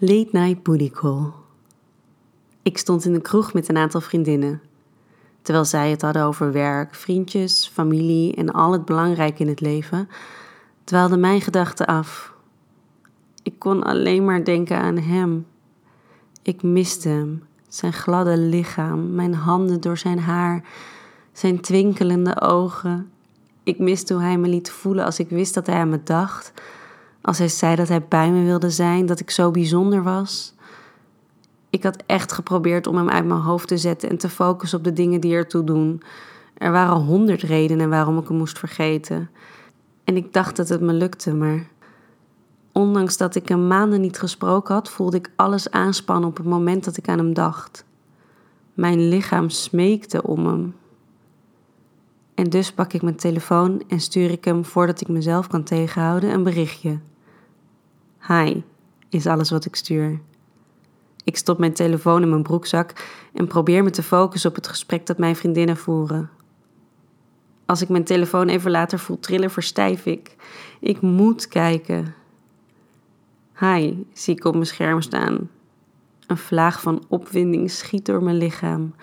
Late Night Booty Call. Ik stond in de kroeg met een aantal vriendinnen. Terwijl zij het hadden over werk, vriendjes, familie en al het belangrijke in het leven, dwaalden mijn gedachten af. Ik kon alleen maar denken aan hem. Ik miste hem, zijn gladde lichaam, mijn handen door zijn haar, zijn twinkelende ogen. Ik miste hoe hij me liet voelen als ik wist dat hij aan me dacht als hij zei dat hij bij me wilde zijn, dat ik zo bijzonder was. Ik had echt geprobeerd om hem uit mijn hoofd te zetten en te focussen op de dingen die ertoe doen. Er waren honderd redenen waarom ik hem moest vergeten. En ik dacht dat het me lukte, maar ondanks dat ik hem maanden niet gesproken had, voelde ik alles aanspannen op het moment dat ik aan hem dacht. Mijn lichaam smeekte om hem. En dus pak ik mijn telefoon en stuur ik hem voordat ik mezelf kan tegenhouden een berichtje. Hi, is alles wat ik stuur. Ik stop mijn telefoon in mijn broekzak en probeer me te focussen op het gesprek dat mijn vriendinnen voeren. Als ik mijn telefoon even later voel trillen, verstijf ik. Ik moet kijken. Hi, zie ik op mijn scherm staan. Een vlaag van opwinding schiet door mijn lichaam.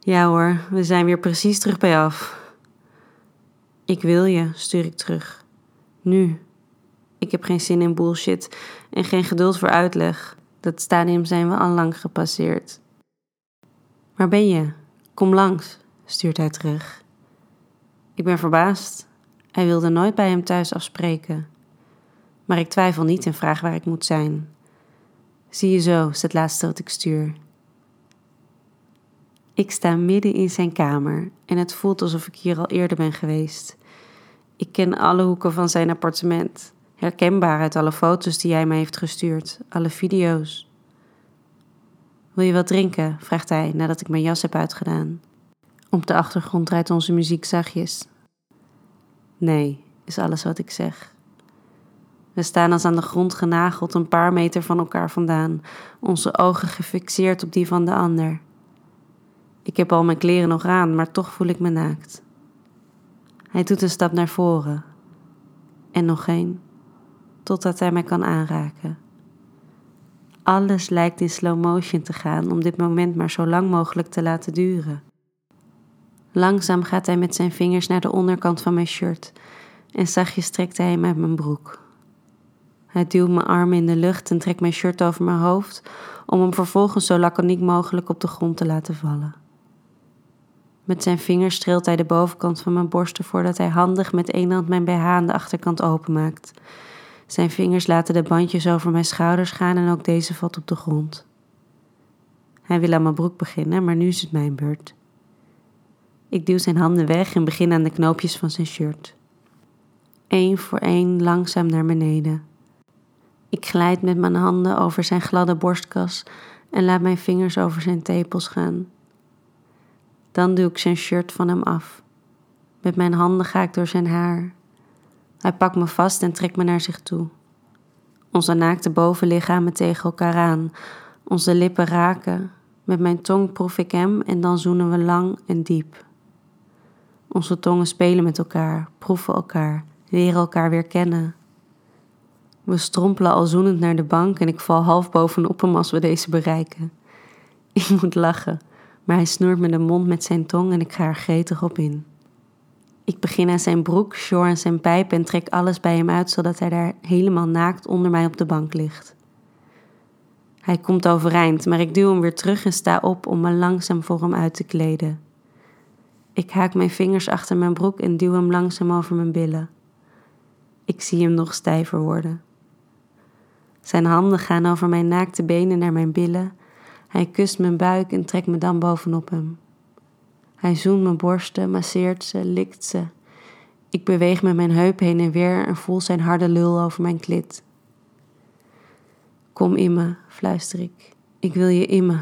Ja hoor, we zijn weer precies terug bij af. Ik wil je, stuur ik terug. Nu. Ik heb geen zin in bullshit en geen geduld voor uitleg. Dat stadium zijn we al lang gepasseerd. Waar ben je? Kom langs, stuurt hij terug. Ik ben verbaasd. Hij wilde nooit bij hem thuis afspreken. Maar ik twijfel niet en vraag waar ik moet zijn. Zie je zo, is het laatste wat ik stuur. Ik sta midden in zijn kamer en het voelt alsof ik hier al eerder ben geweest. Ik ken alle hoeken van zijn appartement, herkenbaar uit alle foto's die hij mij heeft gestuurd, alle video's. Wil je wat drinken? vraagt hij nadat ik mijn jas heb uitgedaan. Op de achtergrond draait onze muziek zachtjes. Nee, is alles wat ik zeg. We staan als aan de grond genageld een paar meter van elkaar vandaan, onze ogen gefixeerd op die van de ander. Ik heb al mijn kleren nog aan, maar toch voel ik me naakt. Hij doet een stap naar voren. En nog één, totdat hij mij kan aanraken. Alles lijkt in slow motion te gaan om dit moment maar zo lang mogelijk te laten duren. Langzaam gaat hij met zijn vingers naar de onderkant van mijn shirt en zachtjes trekt hij hem uit mijn broek. Hij duwt mijn armen in de lucht en trekt mijn shirt over mijn hoofd om hem vervolgens zo laconiek mogelijk op de grond te laten vallen. Met zijn vingers streelt hij de bovenkant van mijn borsten voordat hij handig met één hand mijn BH aan de achterkant openmaakt. Zijn vingers laten de bandjes over mijn schouders gaan en ook deze valt op de grond. Hij wil aan mijn broek beginnen, maar nu is het mijn beurt. Ik duw zijn handen weg en begin aan de knoopjes van zijn shirt. Eén voor één langzaam naar beneden. Ik glijd met mijn handen over zijn gladde borstkas en laat mijn vingers over zijn tepels gaan. Dan duw ik zijn shirt van hem af. Met mijn handen ga ik door zijn haar. Hij pakt me vast en trekt me naar zich toe. Onze naakte bovenlichamen tegen elkaar aan. Onze lippen raken. Met mijn tong proef ik hem en dan zoenen we lang en diep. Onze tongen spelen met elkaar, proeven elkaar, leren elkaar weer kennen. We strompelen al zoenend naar de bank en ik val half bovenop hem als we deze bereiken. Ik moet lachen maar hij snoert me de mond met zijn tong en ik ga er gretig op in. Ik begin aan zijn broek, shore aan zijn pijp en trek alles bij hem uit zodat hij daar helemaal naakt onder mij op de bank ligt. Hij komt overeind, maar ik duw hem weer terug en sta op om me langzaam voor hem uit te kleden. Ik haak mijn vingers achter mijn broek en duw hem langzaam over mijn billen. Ik zie hem nog stijver worden. Zijn handen gaan over mijn naakte benen naar mijn billen hij kust mijn buik en trekt me dan bovenop hem. Hij zoent mijn borsten, masseert ze, likt ze. Ik beweeg met mijn heup heen en weer en voel zijn harde lul over mijn klit. Kom in me, fluister ik. Ik wil je in me.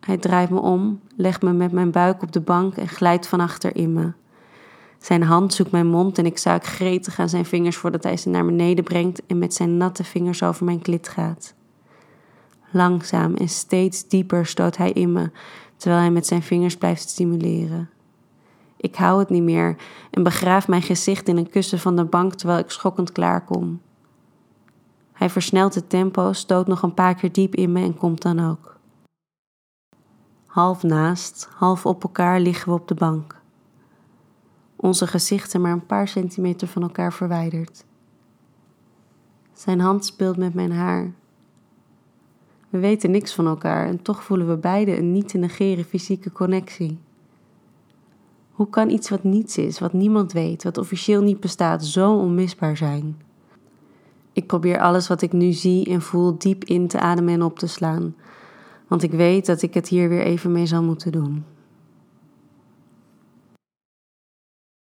Hij draait me om, legt me met mijn buik op de bank en glijdt van achter in me. Zijn hand zoekt mijn mond en ik zuik gretig aan zijn vingers voordat hij ze naar beneden brengt en met zijn natte vingers over mijn klit gaat. Langzaam en steeds dieper stoot hij in me, terwijl hij met zijn vingers blijft stimuleren. Ik hou het niet meer en begraaf mijn gezicht in een kussen van de bank terwijl ik schokkend klaarkom. Hij versnelt het tempo, stoot nog een paar keer diep in me en komt dan ook. Half naast, half op elkaar liggen we op de bank. Onze gezichten maar een paar centimeter van elkaar verwijderd. Zijn hand speelt met mijn haar. We weten niks van elkaar en toch voelen we beiden een niet te negeren fysieke connectie. Hoe kan iets wat niets is, wat niemand weet, wat officieel niet bestaat, zo onmisbaar zijn? Ik probeer alles wat ik nu zie en voel diep in te ademen en op te slaan, want ik weet dat ik het hier weer even mee zal moeten doen.